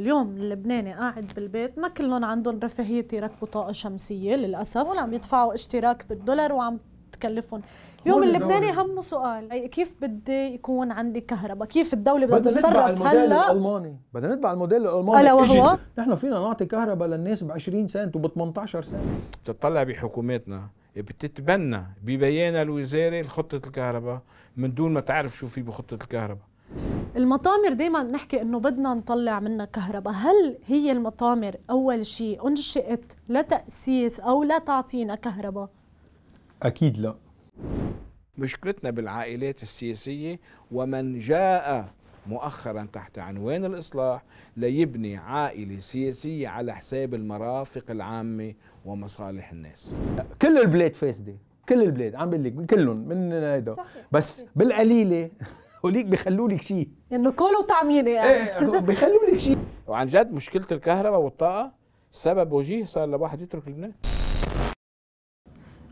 اليوم اللبناني قاعد بالبيت ما كلهم عندهم رفاهية يركبوا طاقة شمسية للأسف ولا عم يدفعوا اشتراك بالدولار وعم تكلفهم. اليوم اللبناني همه سؤال كيف بدي يكون عندي كهرباء؟ كيف الدولة بدها تتصرف هلا الألماني. بدنا نتبع الموديل الألماني. ألا وهو؟ نحن فينا نعطي كهرباء للناس ب 20 سنت وب 18 سنت. بتطلع بحكوماتنا بتتبنى ببيان الوزاري خطة الكهرباء من دون ما تعرف شو في بخطة الكهرباء. المطامر دائما نحكي إنه بدنا نطلع منها كهرباء. هل هي المطامر أول شيء أنشئت لتأسيس أو لا تعطينا كهرباء؟ أكيد لا. مشكلتنا بالعائلات السياسية ومن جاء مؤخرا تحت عنوان الإصلاح ليبني عائلة سياسية على حساب المرافق العامة ومصالح الناس. كل البلاد فاسدة. كل البلاد عم بقول لك كلهم من هيدا. بس بالقليلة هوليك بيخلوا لك شيء. إنه كله تعميره يعني. إيه بيخلوا لك شيء. وعن جد مشكلة الكهرباء والطاقة سبب وجيه صار لواحد يترك لبنان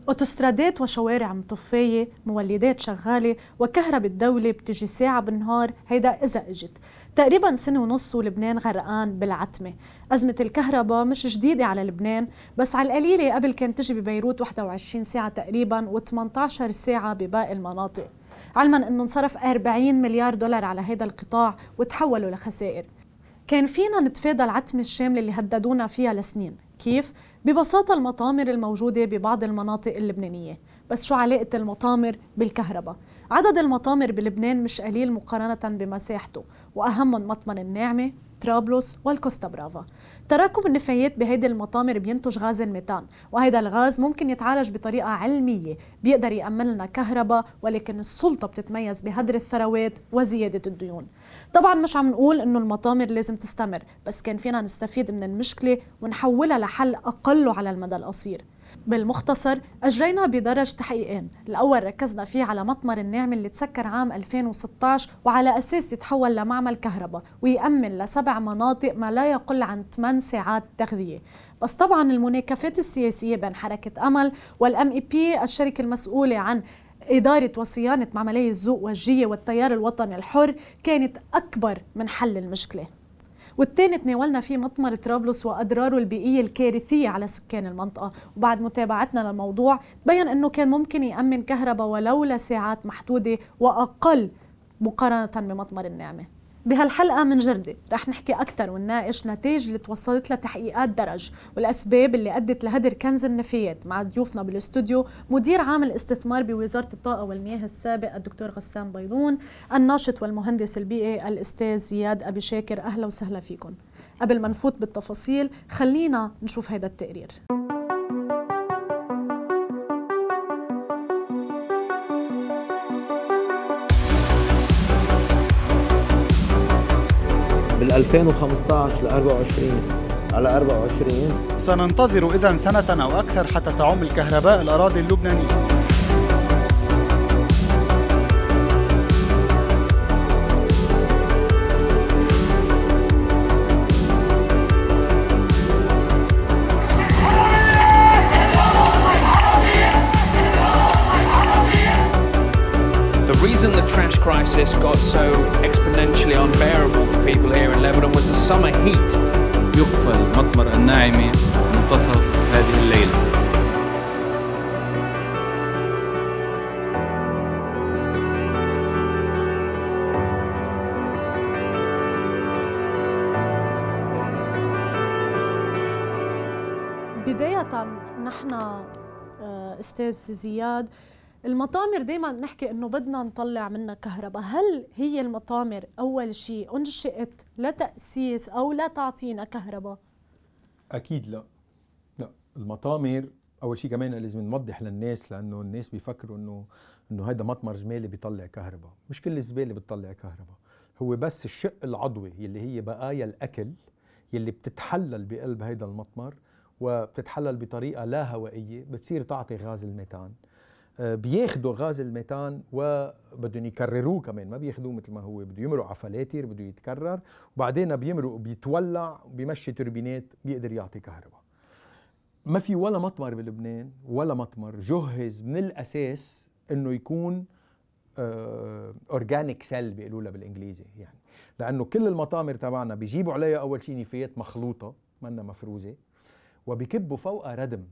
أوتوسترادات وشوارع مطفية مولدات شغالة وكهرباء الدولة بتجي ساعة بالنهار هيدا إذا إجت. تقريبا سنة ونص ولبنان غرقان بالعتمة. أزمة الكهرباء مش جديدة على لبنان بس على القليلة قبل كانت تجي ببيروت 21 ساعة تقريبا و18 ساعة بباقي المناطق. علما أنه انصرف 40 مليار دولار على هذا القطاع وتحولوا لخسائر كان فينا نتفادى العتمة الشاملة اللي هددونا فيها لسنين كيف؟ ببساطة المطامر الموجودة ببعض المناطق اللبنانية بس شو علاقة المطامر بالكهرباء؟ عدد المطامر بلبنان مش قليل مقارنة بمساحته وأهمهم مطمن الناعمة طرابلس والكوستا برافا تراكم النفايات بهيدي المطامر بينتج غاز الميثان وهذا الغاز ممكن يتعالج بطريقة علمية بيقدر يأمن لنا كهرباء ولكن السلطة بتتميز بهدر الثروات وزيادة الديون. طبعا مش عم نقول إنه المطامر لازم تستمر بس كان فينا نستفيد من المشكلة ونحولها لحل أقل على المدى القصير. بالمختصر أجرينا بدرج تحقيقين. الأول ركزنا فيه على مطمر النعمة اللي تسكر عام 2016 وعلى أساس يتحول لمعمل كهرباء ويأمن لسبع مناطق ما لا يقل عن 8 ساعات تغذية. بس طبعا المناكفات السياسية بين حركة أمل والأم إي بي الشركة المسؤولة عن إدارة وصيانة معملية الذوق والجية والتيار الوطني الحر كانت أكبر من حل المشكلة. والثاني تناولنا فيه مطمر طرابلس وأضراره البيئية الكارثية على سكان المنطقة. وبعد متابعتنا للموضوع بين إنه كان ممكن يأمن كهرباء ولو لساعات محدودة وأقل مقارنة بمطمر النعمة. بهالحلقة من جردة رح نحكي أكثر ونناقش نتائج اللي توصلت لتحقيقات درج والأسباب اللي أدت لهدر كنز النفايات مع ضيوفنا بالاستوديو مدير عام الاستثمار بوزارة الطاقة والمياه السابق الدكتور غسان بيضون الناشط والمهندس البيئي الأستاذ زياد أبي شاكر. أهلا وسهلا فيكم. قبل ما نفوت بالتفاصيل خلينا نشوف هذا التقرير. 2015 ل 24 على 24 سننتظر إذا سنة أو أكثر حتى تعم الكهرباء الأراضي اللبنانية. Reason the trash crisis got so exponentially unbearable for people here in Lebanon was the summer heat. يقفل مطمر الناعمة منتصف هذه الليلة بداية نحن استاذ زياد المطامر دائما نحكي إنه بدنا نطلع منها كهرباء. هل هي المطامر أول شيء أنشئت لتأسيس أو لا تعطينا كهرباء؟ أكيد لا. لا المطامر أول شيء كمان لازم نوضح للناس لأنه الناس بيفكروا إنه إنه هذا مطمر زباله بيطلع كهرباء. مش كل الزبالة بتطلع كهرباء. هو بس الشق العضوي يلي هي بقايا الأكل يلي بتتحلل بقلب هذا المطمر وبتتحلل بطريقة لا هوائية بتصير تعطي غاز الميثان بياخذوا غاز الميثان وبدهم يكرروه كمان. ما بياخذوه مثل ما هو بده يمرق على فلاتر بده يتكرر. وبعدين بيمرق بيتولع بيمشي توربينات بيقدر يعطي كهرباء. ما في ولا مطمر بلبنان ولا مطمر جهز من الأساس إنه يكون organic cell بيقولوا لها بالإنجليزي يعني. لأنه كل المطامر تبعنا بيجيبوا عليها أول شيء نفايات مخلوطة منا مفروزة وبيكبوا فوقها ردم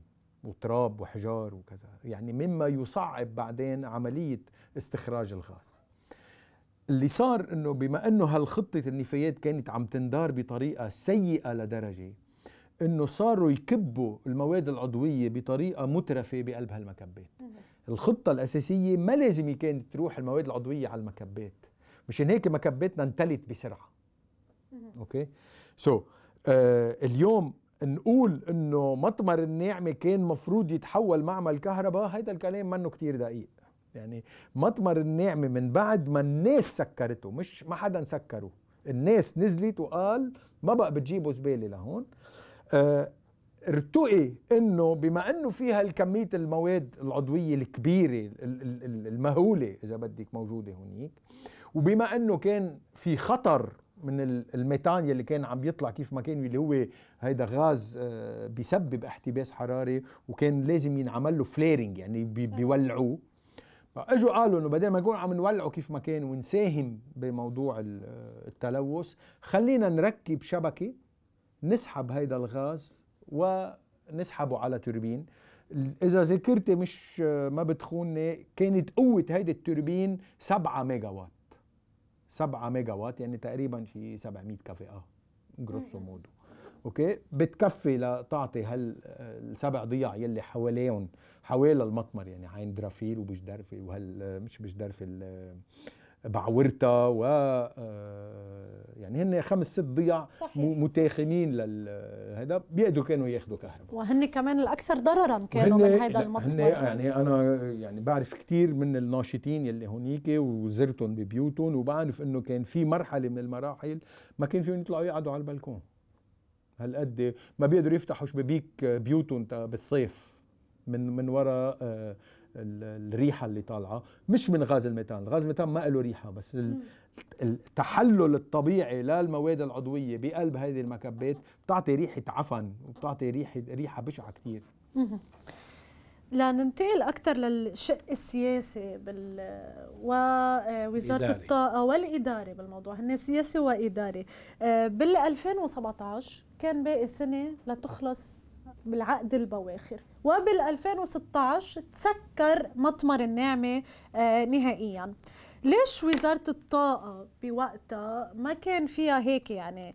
وتراب وحجار وكذا. يعني مما يصعب بعدين عملية استخراج الغاز. اللي صار إنه بما إنه هالخطة النفايات كانت عم تندار بطريقة سيئة لدرجة إنه صاروا يكبوا المواد العضوية بطريقة مترفة بقلب هالمكبات. الخطة الأساسية ما لازم كانت تروح المواد العضوية على المكبات. مشان هيك مكباتنا انتلت بسرعة. okay؟ so, آه اليوم نقول إنه مطمر الناعمة كان مفروض يتحول معمل كهرباء. هيدا الكلام منه كتير دقيق. يعني مطمر الناعمة من بعد ما الناس سكرته مش ما حدا سكره. الناس نزلت وقال ما بقى بتجيبوا زبالة لهون. آه ارتؤي إنه بما إنه فيها الكمية المواد العضوية الكبيرة المهولة إذا بدك موجودة هونيك وبما إنه كان في خطر من الميتان يلي كان عم بيطلع كيف ما كان اللي هو هيدا غاز آه، بيسبب احتباس حراري وكان لازم ينعمل له flaring يعني بيولعوه. اجوا قالوا إنه بدل ما نكون عم نولعه كيف ما كان ونساهم بموضوع التلوث خلينا نركب شبكة نسحب هيدا الغاز ونسحبه على توربين. إذا ذاكرتي مش ما بتخونني كانت قوة هيدي التوربين 7 ميجا وات 7 ميجا وات يعني تقريبا شي 700 كفاءه جروسو مودو أوكي؟ بتكفي لتعطي هالسبع ضياع يلي حواليهم حوالي المطمر يعني عين درافيل وبجدرفل وهال مش بجدرفل بعورتا و آه، يعني هن خمس ست ضياع متاخمين لهذا بيقدروا كانوا ياخذوا كهرباء. وهن كمان الأكثر ضررا كانوا من هذا المطمر يعني أنا يعني بعرف كثير من الناشطين يلي هونيك وزرتهم ببيوتهم وبعرف إنه كان في مرحلة من المراحل ما كان فيهم يطلعوا يقعدوا على البلكون. هالقد ما بيقدروا يفتحوا شبابيك بيوتهم بالصيف من من وراء آه، الريحة اللي طالعة مش من غاز الميثان الغاز الميثان ما له ريحة بس التحلل الطبيعي للمواد العضوية بقلب هذه المكبات بتعطي ريحة عفن وبتعطي ريحة ريحة بشعة كثير لننتقل أكثر للشق السياسي بال ووزارة إداري. الطاقة والإداري بالموضوع. هن سياسي وإداري. آه، بال 2017 كان باقي سنة لتخلص بالعقد البواخر. وبال 2016 تسكر مطمر النعمة آه، نهائيا. ليش وزارة الطاقة بوقتها ما كان فيها هيك يعني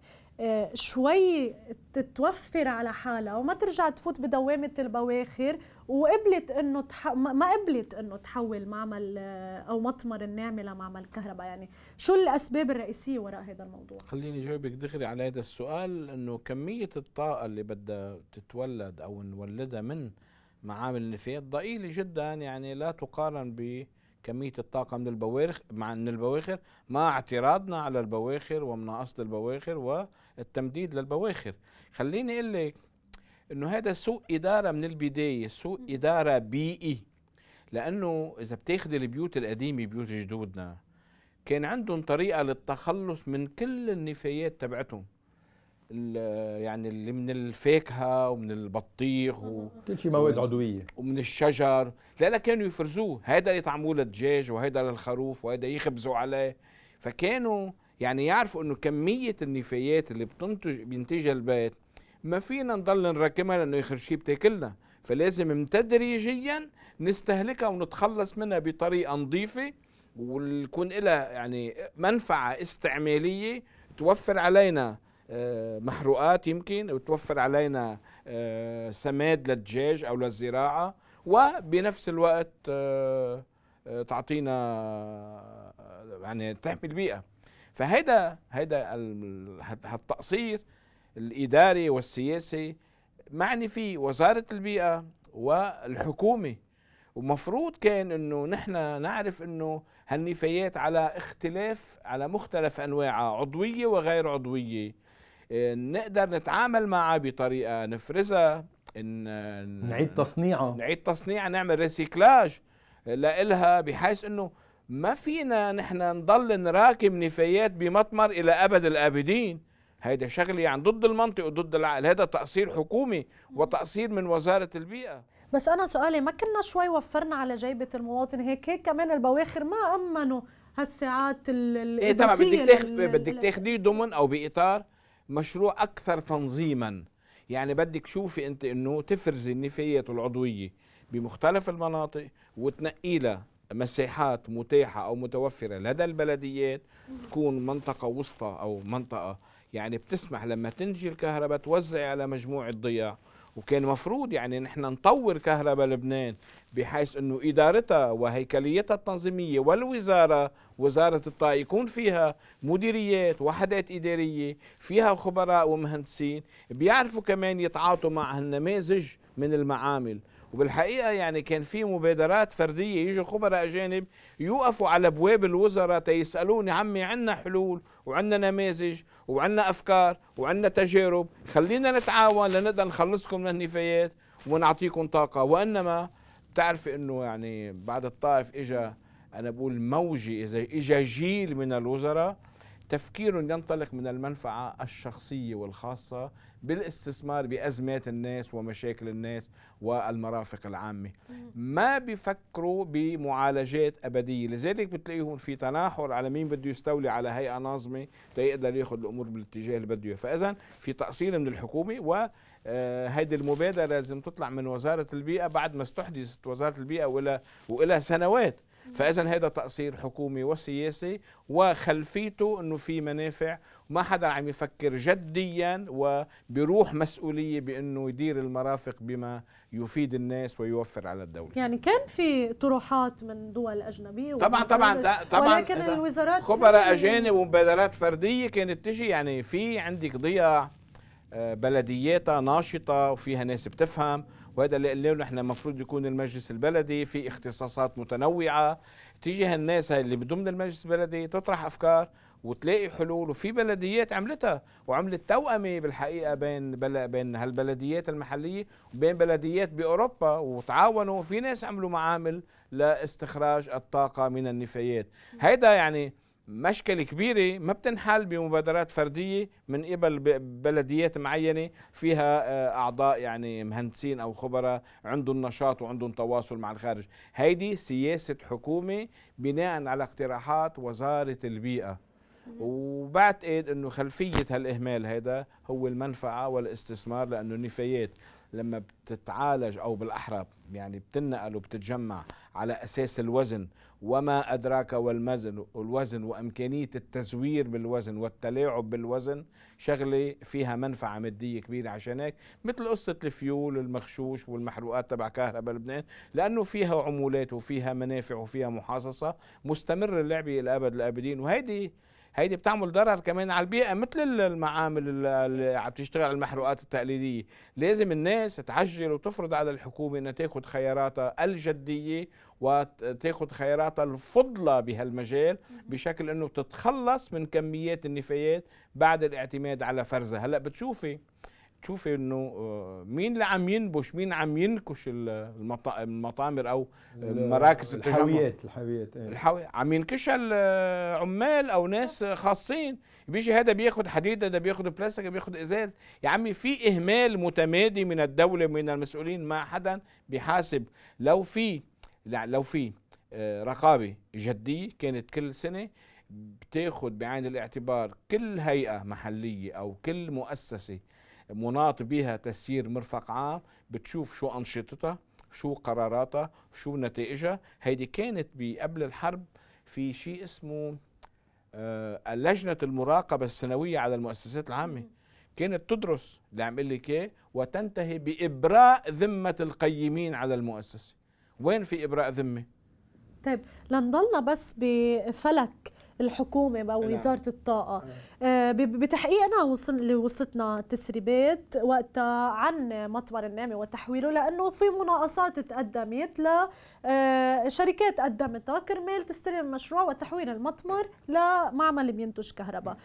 شوي تتوفر على حالها وما ترجع تفوت بدوامة البواخر وقبلت إنه تح... ما قبلت إنه تحول معمل آه، أو مطمر النعمة لمعمل كهرباء. يعني شو الأسباب الرئيسية وراء هذا الموضوع؟ خليني جاوبك دغري على هذا السؤال إنه كمية الطاقة اللي بدها تتولد أو نولدها من معامل النفايات ضئيلة جدا يعني لا تقارن ب كمية الطاقة من البواخر مع من البواخر مع اعتراضنا على البواخر ومناقصة البواخر والتمديد للبواخر. خليني أقول لك إنه هذا سوء إدارة من البداية سوء إدارة بيئي. لأنه إذا بتاخذ البيوت القديمة بيوت جدودنا كان عندهم طريقة للتخلص من كل النفايات تبعتهم. يعني اللي من الفاكهة ومن البطيخ و كل شيء مواد عضوية. ومن الشجر. لا لا كانوا يفرزوه. هذا يطعموه للدجاج وهذا للخروف وهذا يخبزوا عليه. فكانوا يعني يعرفوا إنه كمية النفايات اللي بتنتج بينتجها البيت ما فينا نضل نراكمها لأنه آخر شيء بتاكلنا. فلازم تدريجيا نستهلكها ونتخلص منها بطريقة نظيفة ويكون لها يعني منفعة استعمالية توفر علينا محروقات يمكن وتوفر علينا آه، سماد للدجاج أو للزراعة وبنفس الوقت آه، تعطينا يعني تحمي البيئة. فهيدا هيدا التقصير الإداري والسياسي معني فيه وزارة البيئة والحكومة. ومفروض كان إنه نحن نعرف إنه هالنفايات على اختلاف على مختلف أنواعها عضوية وغير عضوية. آه، نقدر نتعامل معها بطريقة نفرزها إن نعيد تصنيعها نعيد تصنيعها نعمل ريسيكلاج لإلها بحيث إنه ما فينا نحن نضل نراكم نفايات بمطمر إلى أبد الآبدين. هيدا شغله يعني ضد المنطق وضد العقل. هذا تقصير حكومي وتقصير من وزارة البيئة. بس أنا سؤالي ما كنا شوي وفرنا على جيبة المواطن هيك؟ هيك كمان البواخر ما أمنوا هالساعات ال إيه طبعا بدك الإضافية تاخ... لل- بدك تاخديه ضمن أو بإطار مشروع أكثر تنظيما. يعني بدك تشوفي أنت إنه تفرزي النفايات العضوية بمختلف المناطق وتنقي لها مساحات متاحة أو متوفرة لدى البلديات تكون منطقة وسطى أو منطقة يعني بتسمح لما تنتج الكهرباء توزع على مجموعة ضياع. وكان مفروض يعني نحن نطور كهرباء لبنان بحيث إنه إدارتها وهيكليتها التنظيمية والوزارة وزارة الطاقة يكون فيها مديريات وحدات إدارية فيها خبراء ومهندسين بيعرفوا كمان يتعاطوا مع النماذج من المعامل. وبالحقيقة يعني كان في مبادرات فردية يجوا خبراء أجانب يوقفوا على أبواب الوزراء تيسالون يا عمي عندنا حلول وعندنا نماذج وعندنا أفكار وعندنا تجارب خلينا نتعاون لنقدر نخلصكم من النفايات ونعطيكم طاقة. وإنما بتعرفي إنه يعني بعد الطائف اجى أنا بقول موجه إذا اجى جيل من الوزراء تفكيرهم ينطلق من المنفعة الشخصية والخاصة بالاستثمار بأزمات الناس ومشاكل الناس والمرافق العامة. ما بيفكروا بمعالجات أبدية. لذلك بتلاقيهم في تناحر على مين بده يستولي على هيئة ناظمة ليقدر ياخذ الأمور بالاتجاه اللي بده فاذا في تقصير من الحكومة و آه، هيدي المبادرة لازم تطلع من وزارة البيئة بعد ما استحدثت وزارة البيئة وإلى وإلى سنوات. فإذا هذا تقصير حكومي وسياسي وخلفيته إنه في منافع. وما حدا عم يفكر جديا وبروح مسؤولية بإنه يدير المرافق بما يفيد الناس ويوفر على الدولة. يعني كان في طروحات من دول أجنبية طبعا طبعا طبعا ولكن الوزارات خبراء أجانب ومبادرات فردية كانت تجي. يعني في عندك ضياع آه، بلدياتها ناشطة وفيها ناس بتفهم. وهذا اللي قلنا نحن المفروض يكون المجلس البلدي في اختصاصات متنوعة. تيجي هالناس هاي اللي ضمن المجلس البلدي تطرح أفكار وتلاقي حلول وفي بلديات عملتها وعملت توأمة بالحقيقة بين بل بين هالبلديات المحلية وبين بلديات بأوروبا وتعاونوا. في ناس عملوا معامل لاستخراج الطاقة من النفايات. هيدا يعني مشكلة كبيرة ما بتنحل بمبادرات فردية من قبل بلديات معينة فيها آه، أعضاء يعني مهندسين أو خبراء عندهم نشاط وعندهم تواصل مع الخارج. هيدي سياسة حكومة بناء على اقتراحات وزارة البيئة. وبعتقد إنه خلفية هالإهمال هذا هو المنفعة والاستثمار لأنه النفايات لما بتتعالج أو بالأحرى يعني بتنقل وبتتجمع على أساس الوزن. وما أدراك والمزن والوزن وإمكانية التزوير بالوزن والتلاعب بالوزن شغلة فيها منفعة مادية كبيرة عشان هيك مثل قصة الفيول المغشوش والمحروقات تبع كهرباء لبنان لأنه فيها عمولات وفيها منافع وفيها محاصصة مستمر اللعبة إلى أبد الأبدين. وهيدي هيدي بتعمل ضرر كمان على البيئة مثل المعامل اللي عم تشتغل على المحروقات التقليدية. لازم الناس تعجل وتفرض على الحكومة إنها تاخذ خياراتها الجدية وتاخذ خياراتها الفضلى بهالمجال بشكل إنه تتخلص من كميات النفايات بعد الاعتماد على فرزها. هلأ بتشوفي تشوفي إنه آه، مين اللي عم ينبش مين عم ينكش المطا- المطامر أو مراكز الحاويات الحاويات. الحاوي عم ينكشها العمال أو ناس خاصين. بيجي هذا بياخد حديد هذا بياخد بلاستيك هذا بياخد إزاز. يا عمي في إهمال متمادي من الدولة من المسؤولين ما حدا بيحاسب. لو في لا لو في آه، رقابة جدية كانت كل سنة بتاخد بعين الاعتبار كل هيئة محلية أو كل مؤسسة مناط بها تسيير مرفق عام بتشوف شو أنشطتها شو قراراتها شو نتائجها. هيدي كانت قبل الحرب في شيء اسمه آه، لجنة المراقبة السنوية على المؤسسات العامة. كانت تدرس اللي عم لك اياه وتنتهي بإبراء ذمة القيمين على المؤسسة. وين في إبراء ذمة؟ طيب لنضلنا بس بفلك. الحكومة أو نعم. وزارة الطاقة. آه، ب- بتحقيقنا وصل وصلتنا تسريبات وقتها عن مطمر النعمة وتحويله لأنه في مناقصات تقدمت لشركات قدمتها. كرمال تستلم المشروع وتحويل المطمر لمعمل بينتج كهرباء.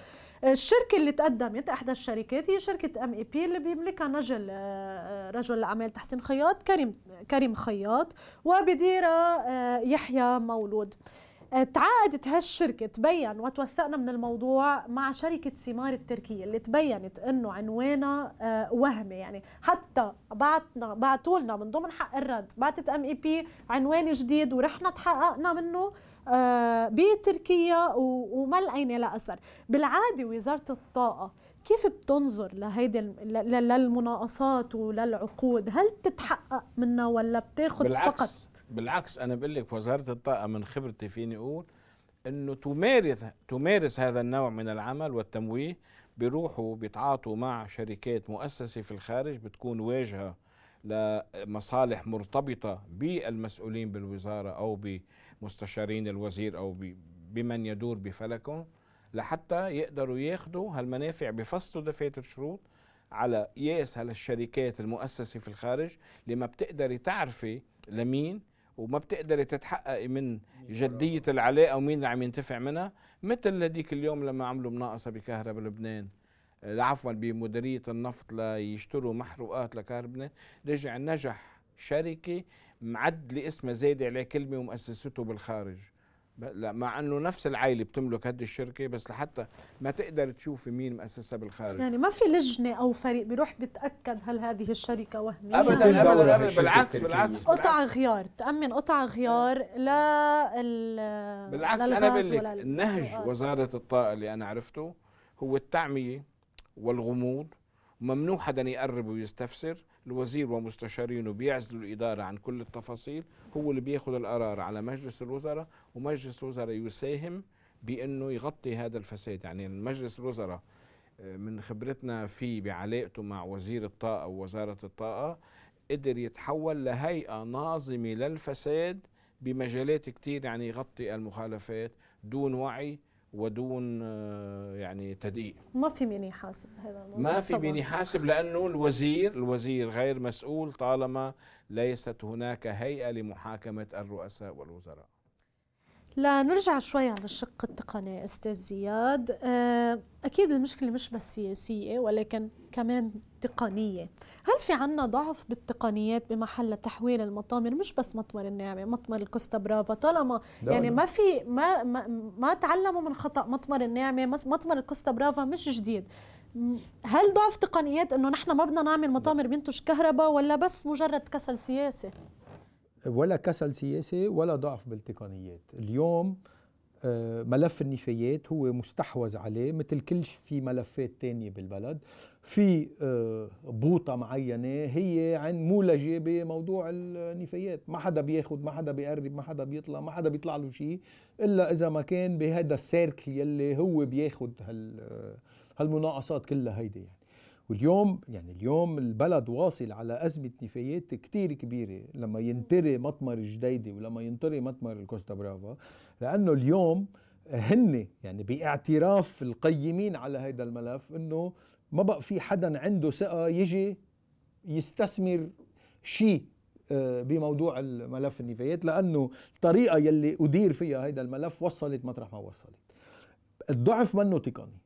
الشركة اللي تقدمت أحدى الشركات هي شركة MEP اللي بيملكها نجل آه، رجل الأعمال تحسين خياط كريم كريم خياط وبديرها آه، يحيى مولود. آه، تعاقدت هالشركة تبين وتوثقنا من الموضوع مع شركة سيمار التركية اللي تبينت إنه عنوانها آه، وهمي. يعني حتى بعتنا بعتوا لنا من ضمن حق الرد بعتت MEP عنوان جديد ورحنا تحققنا منه آه، بتركيا وما لقينا لا أثر. بالعادة وزارة الطاقة كيف بتنظر لهيدي للمناقصات وللعقود؟ هل بتتحقق منها ولا بتاخذ بالعكس. فقط بالعكس أنا بقول لك وزارة الطاقة من خبرتي فيني أقول إنه تمارس تمارس هذا النوع من العمل والتمويه بيروحوا بيتعاطوا مع شركات مؤسسة في الخارج بتكون واجهة لمصالح مرتبطة بالمسؤولين بالوزارة أو بمستشارين الوزير أو بمن يدور بفلكهم لحتى يقدروا ياخذوا هالمنافع بفصلوا دفاتر شروط على ياس هالشركات المؤسسة في الخارج اللي ما بتقدري تعرفي لمين وما بتقدري تتحققي من جدية العلاقة ومين اللي عم ينتفع منها. مثل هذيك اليوم لما عملوا مناقصة بكهرباء لبنان. آه، عفوا بمديرية النفط ليشتروا محروقات لكهرباء رجع نجح شركة معدلة اسمها زايدة عليه كلمة ومؤسسته بالخارج. لا مع إنه نفس العائلة بتملك هذه الشركة بس لحتى ما تقدر تشوفي مين مؤسسها بالخارج. يعني ما في لجنة أو فريق بيروح بيتأكد هل هذه الشركة وهمية؟ ابدا ابدا, أبداً. بالعكس بالعكس قطع غيار تأمن قطع غيار لا بالعكس أنا بقول لك نهج وزارة الطاقة اللي أنا عرفته هو التعمية والغموض ممنوع حدا يقرب ويستفسر. الوزير ومستشارينه بيعزلوا الإدارة عن كل التفاصيل. هو اللي بياخذ القرار على مجلس الوزراء ومجلس الوزراء يساهم بأنه يغطي هذا الفساد. يعني مجلس الوزراء آه، من خبرتنا فيه بعلاقته مع وزير الطاقة ووزارة الطاقة قدر يتحول لهيئة ناظمة للفساد بمجالات كتير يعني يغطي المخالفات دون وعي ودون آه، يعني تدقيق ما في مين يحاسب هذا الموضوع. ما في مين يحاسب لأنه الوزير الوزير غير مسؤول طالما ليست هناك هيئة لمحاكمة الرؤساء والوزراء. لنرجع شوي على الشق التقني أستاذ زياد. آه، أكيد المشكلة مش بس سياسية ولكن كمان تقنية. هل في عنا ضعف بالتقنيات بمحل تحويل المطامر مش بس مطمر الناعمه مطمر الكوستا برافا. طالما يعني ما في ما ما, ما تعلموا من خطأ مطمر الناعمه مطمر الكوستا برافا مش جديد. هل ضعف تقنيات إنه نحن ما بدنا نعمل مطامر بينتج كهرباء ولا بس مجرد كسل سياسي؟ ولا كسل سياسي ولا ضعف بالتقنيات. اليوم آه، ملف النفايات هو مستحوذ عليه مثل كل في ملفات تانية بالبلد. في آه، بوطة معينة هي عن مولجة بموضوع النفايات. ما حدا بياخد ما حدا بيقرب ما حدا بيطلع ما حدا بيطلع له شيء إلا إذا ما كان بهذا السيركل يلي هو بياخد هال آه، هالمناقصات كلها هيدي يعني. واليوم يعني اليوم البلد واصل على أزمة نفايات كتير كبيرة لما ينطري مطمر الجديدة ولما ينطري مطمر الكوستا برافا لأنه اليوم هن يعني باعتراف القيمين على هذا الملف إنه ما بقى في حدا عنده ثقة يجي يستثمر شيء آه، بموضوع الملف النفايات لأنه الطريقة يلي أدير فيها هذا الملف وصلت مطرح ما وصلت. الضعف منه تقني.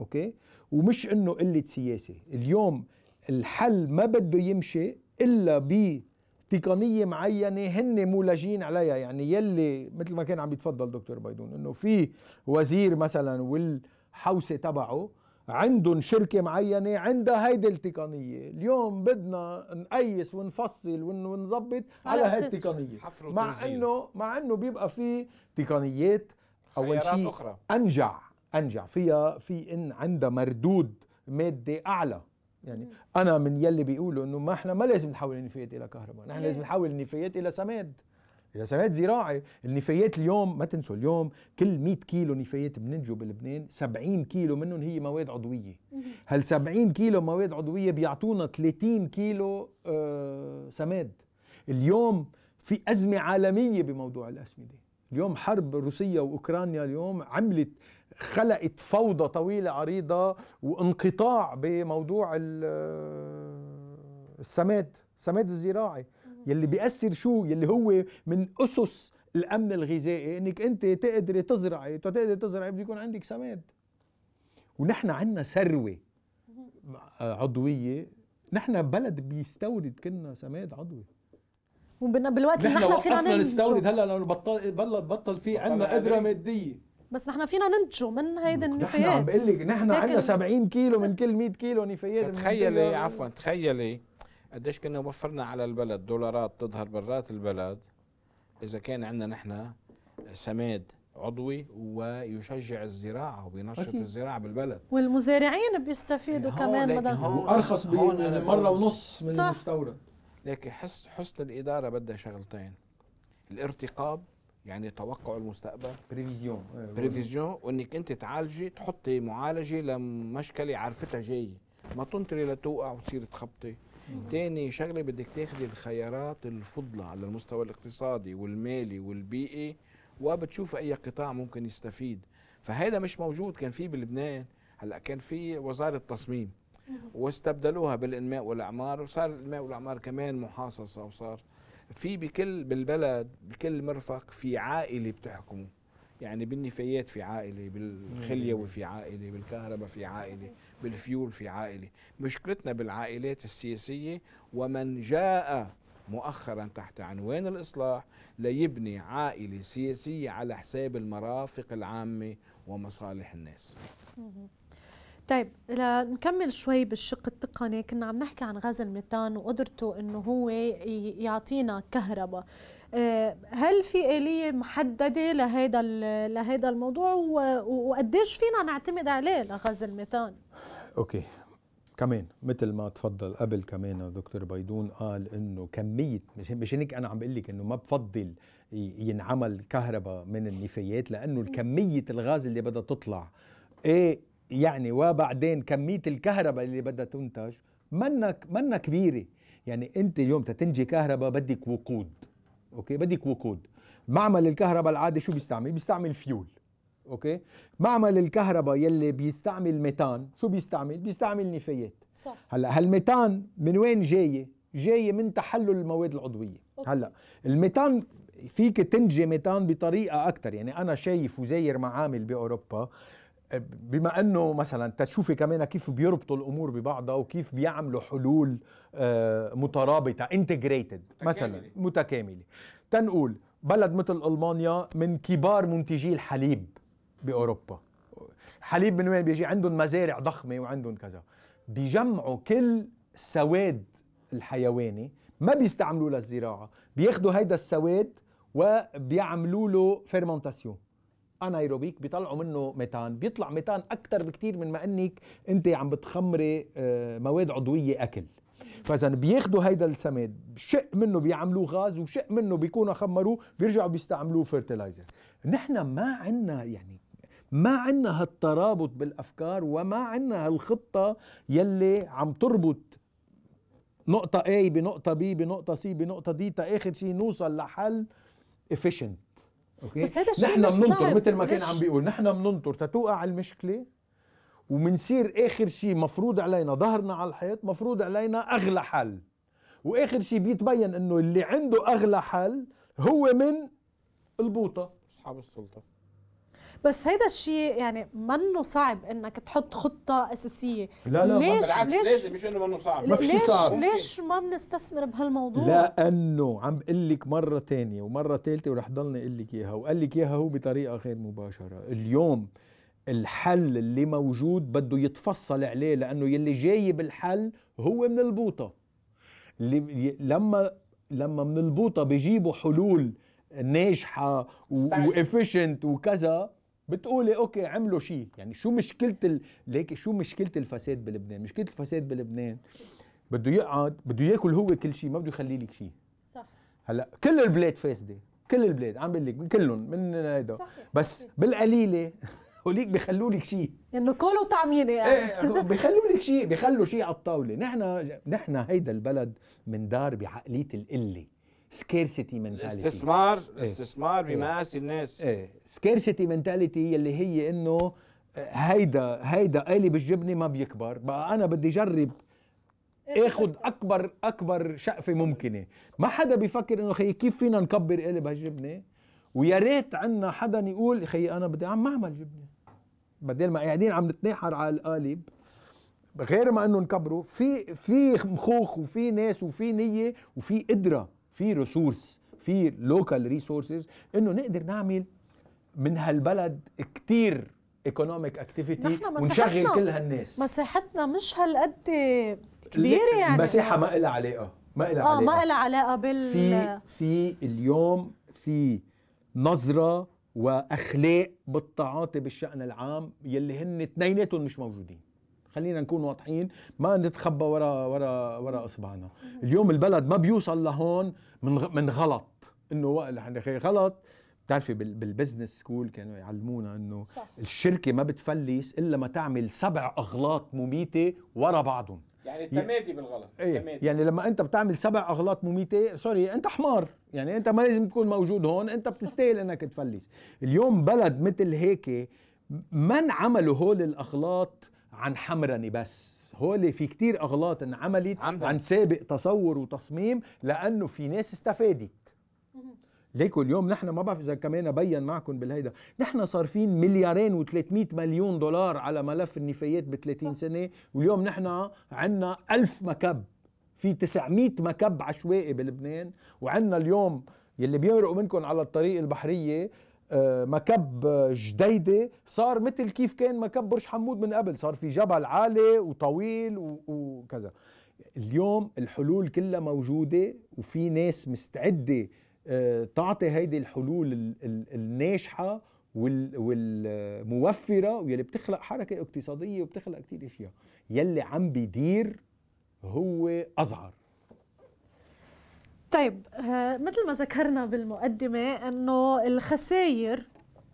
okay؟ ومش إنه قلة سياسة. اليوم الحل ما بده يمشي إلا ب تقنية معينة هن مولجين عليها. يعني يلي مثل ما كان عم يتفضل دكتور بيضون إنه في وزير مثلا والحوسة تبعه عندهم شركة معينة عندها هيدي التقنية. اليوم بدنا نقيس ونفصل ونظبط على هاي التقنية. مع انه مع إنه بيبقى في تقنيات أول شيء أنجع. أنجع فيها في إن عندها مردود مادي أعلى. يعني أنا من يلي بيقولوا إنه ما إحنا ما لازم نحول النفايات إلى كهرباء. نحن لازم نحول النفايات إلى سماد. إلى سماد زراعي النفايات اليوم ما تنسوا اليوم كل 100 كيلو نفايات بننتجه بلبنان 70 كيلو منهم هي مواد عضوية. هل 70 كيلو مواد عضوية بيعطونا 30 كيلو آه سماد؟ اليوم في أزمة عالمية بموضوع الأسمدة. اليوم حرب روسيا وأوكرانيا اليوم عملت خلقت فوضى طويلة عريضة وانقطاع بموضوع السماد السماد الزراعي يلي بيأثر شو؟ يلي هو من أسس الأمن الغذائي إنك أنت تقدري تزرعي تقدري تزرعي بده يكون عندك سماد. ونحن عندنا ثروة عضوية نحن بلد بيستورد كنا سماد عضوي. وبالوقت اللي نحن فينا وقفنا نستورد ننتجه هلا لأنه بطل بطل بطل في عندنا. قدرة مادية بس نحن فينا ننتجه من هيدي نحن عم النفايات بقول لك نحن عندنا 70 كيلو من كل 100 كيلو نفايات تخيلي. عفوا تخيلي قديش كنا وفرنا على البلد دولارات تظهر برات البلد إذا كان عندنا نحن سماد عضوي ويشجع الزراعة وبينشط أكيد. الزراعة بالبلد والمزارعين بيستفيدوا كمان بدل هون- وارخص هون بقول- ونص من صح. المستورد لكن حس حسن الإدارة بدها شغلتين. الارتقاب يعني توقع المستقبل. prévision. prévision وإنك أنت تعالجي تحطي معالجة لمشكلة عارفتها جاية ما تنطري لتوقع وتصير تخبطي. تاني شغلة بدك تاخذي الخيارات الفضلى على المستوى الاقتصادي والمالي والبيئي وبتشوف أي قطاع ممكن يستفيد. فهذا مش موجود. كان في بلبنان هلأ كان في وزارة تصميم واستبدلوها بالإنماء والأعمار وصار الإنماء والأعمار كمان محاصصة وصار في بكل بالبلد بكل مرفق في عائلة بتحكمه. يعني بالنفايات في عائلة بالخليوي في عائلة بالكهرباء في عائلة بالفيول في عائلة. مشكلتنا بالعائلات السياسية ومن جاء مؤخرا تحت عنوان الإصلاح ليبني عائلة سياسية على حساب المرافق العامة ومصالح الناس. طيب لنكمل شوي بالشق التقني. كنا عم نحكي عن غاز الميثان وقدرته إنه هو يعطينا كهرباء. آه، هل في آلية محددة لهذا لهذا الموضوع؟ وقديش فينا نعتمد عليه لغاز الميثان؟ okay. كمان مثل ما تفضل قبل كمان دكتور بيدون قال إنه كمية مش مش هيك أنا عم بقول لك إنه ما بفضل ينعمل كهرباء من النفايات لأنه كميه الغاز اللي بدها تطلع إيه يعني وبعدين كمية الكهرباء اللي بدها تنتج منا منا كبيرة. يعني أنت اليوم تتنتجي كهرباء بدك وقود okay؟ بدك وقود. معمل الكهرباء العادي شو بيستعمل؟ بيستعمل فيول okay؟ معمل الكهرباء يلي بيستعمل ميتان شو بيستعمل؟ بيستعمل نفايات. صح. هلأ هالميتان من وين جاية؟ جاية من تحلل المواد العضوية. okay. هلأ الميتان فيك تنتجي ميتان بطريقة أكثر يعني أنا شايف وزاير معامل بأوروبا بما أنه مثلا تشوفي كمان كيف بيربطوا الأمور ببعضها وكيف بيعملوا حلول آه، مترابطة integrated مثلا متكاملة. تنقول بلد مثل ألمانيا من كبار منتجي الحليب بأوروبا. حليب من وين بيجي؟ عندهم مزارع ضخمة وعندهم كذا. بيجمعوا كل السماد الحيواني ما بيستعملوه للزراعة بياخدوا هيدا السماد وبيعملوا له fermentation anaerobic بيطلعوا منه ميتان. بيطلع ميتان أكثر بكتير من ما إنك أنت عم بتخمري آه، مواد عضوية أكل. فإذا بياخدوا هيدا السماد شق منه بيعملوه غاز وشق منه بيكونوا خمروه بيرجعوا بيستعملوه fertilizer نحن ما عنا يعني ما عنا هالترابط بالأفكار وما عنا هالخطة يلي عم تربط نقطة A بنقطة B بنقطة C بنقطة D تا آخر شيء نوصل لحل efficient. okay بس هيدا الشيء نحن بننطر. مثل ما كان؟ عم بيقول نحن بننطر تتوقع المشكلة ومنصير آخر شيء مفروض علينا ظهرنا على الحيط مفروض علينا أغلى حل وآخر شيء بيتبين إنه اللي عنده أغلى حل هو من البوطة أصحاب السلطة بس هيدا الشيء يعني منه صعب إنك تحط خطة أساسية لا، لا، ليش بالعكس ليش لازم مش إنه منه صعب ما في شي ليش صعب. ليش ما بنستثمر بهالموضوع؟ لأنه عم بقول لك مرة تانية ومرة ثالثه ورح ضلني أقول لك إياها وقال لك إياها هو بطريقة غير مباشرة اليوم الحل اللي موجود بده يتفصل عليه لأنه يلي جاي بالحل هو من البوطة اللي لما لما من البوطة بيجيبوا حلول ناجحة. و efficient وكذا بتقولي okay عملوا شيء يعني شو مشكلة ال... ليك شو مشكلة الفساد بلبنان؟ مشكلة الفساد بلبنان بده يقعد بده ياكل هو كل شيء ما بده يخلي لك شيء صح. هلأ كل البلاد فاسده كل البلاد عم بقول لك كلهم من هيدا. بس صحيح. بالقليلة هوليك بيخلوا لك شيء انه كل وطعمينه يعني. إيه بيخلوا لك شيء بيخلوا شيء على الطاولة. نحن نحن هيدا البلد مندار بعقلية القلة. scarcity mentality الاستثمار إيه. الاستثمار بمقاس الناس. إيه. scarcity mentality يلي هي إنه هيدا هيدا قالب الجبنة ما بيكبر. بقى أنا بدي اجرب آخذ أكبر أكبر شقفة ممكنة. ما حدا بيفكر إنه خيي كيف فينا نكبر قالب هالجبنه ويا ريت عنا حدا يقول خيي أنا بدي عم أعمل جبنة. بدل ما قاعدين عم نتناحر على القالب. غير ما إنه نكبره في في مخوخ وفي ناس وفي نية وفي قدرة. في resource في local resources إنه نقدر نعمل من هالبلد كتير economic activity ونشغل كل هالناس. مساحتنا مش هالقد كبيره يعني. المساحه ما لها علاقة ما لها آه علاقة. ما لها علاقة بال في في اليوم في نظرة وأخلاق بالتعاطي بالشأن العام يلي هن اثنيناتهم مش موجودين. خلينا نكون واضحين ما نتخبى ورا ورا ورا أصبعنا. اليوم البلد ما بيوصل لهون من غ- من غلط. إنه غلط. بتعرفي بال- بال business school كانوا يعلمونا إنه صح. الشركة ما بتفلس إلا ما تعمل سبع أغلاط مميتة ورا بعضهم. يعني التمادي بالغلط. إيه يعني لما أنت بتعمل سبع أغلاط مميتة سوري أنت حمار. يعني أنت ما لازم تكون موجود هون أنت بتستاهل إنك تفلس. اليوم بلد مثل هيك ما انعملوا هول الأغلاط عن حمرنه بس. هول في كتير أغلاط انعملت. عن سابق تصور وتصميم لأنه في ناس استفادت. ليكو اليوم نحن ما بعرف إذا كمان بين معكم بالهيدا. نحن صارفين مليارين و300 مليون دولار على ملف النفايات ب 30 سنة واليوم نحن عندنا ألف مكب. في 900 مكب عشوائي بلبنان وعندنا اليوم يلي بيمرقوا منكم على الطريق البحرية مكب آه، جديدة. صار مثل كيف كان مكب برج حمود من قبل. صار في جبل عالي وطويل وكذا. اليوم الحلول كلها موجودة وفي ناس مستعدة آه، تعطي هيدي الحلول ال- ال- الناجحة وال- والموفرة واللي بتخلق حركة اقتصادية وبتخلق كتير إشياء. يلي عم بيدير هو أزهر. طيب آه، مثل ما ذكرنا بالمقدمة إنه الخسائر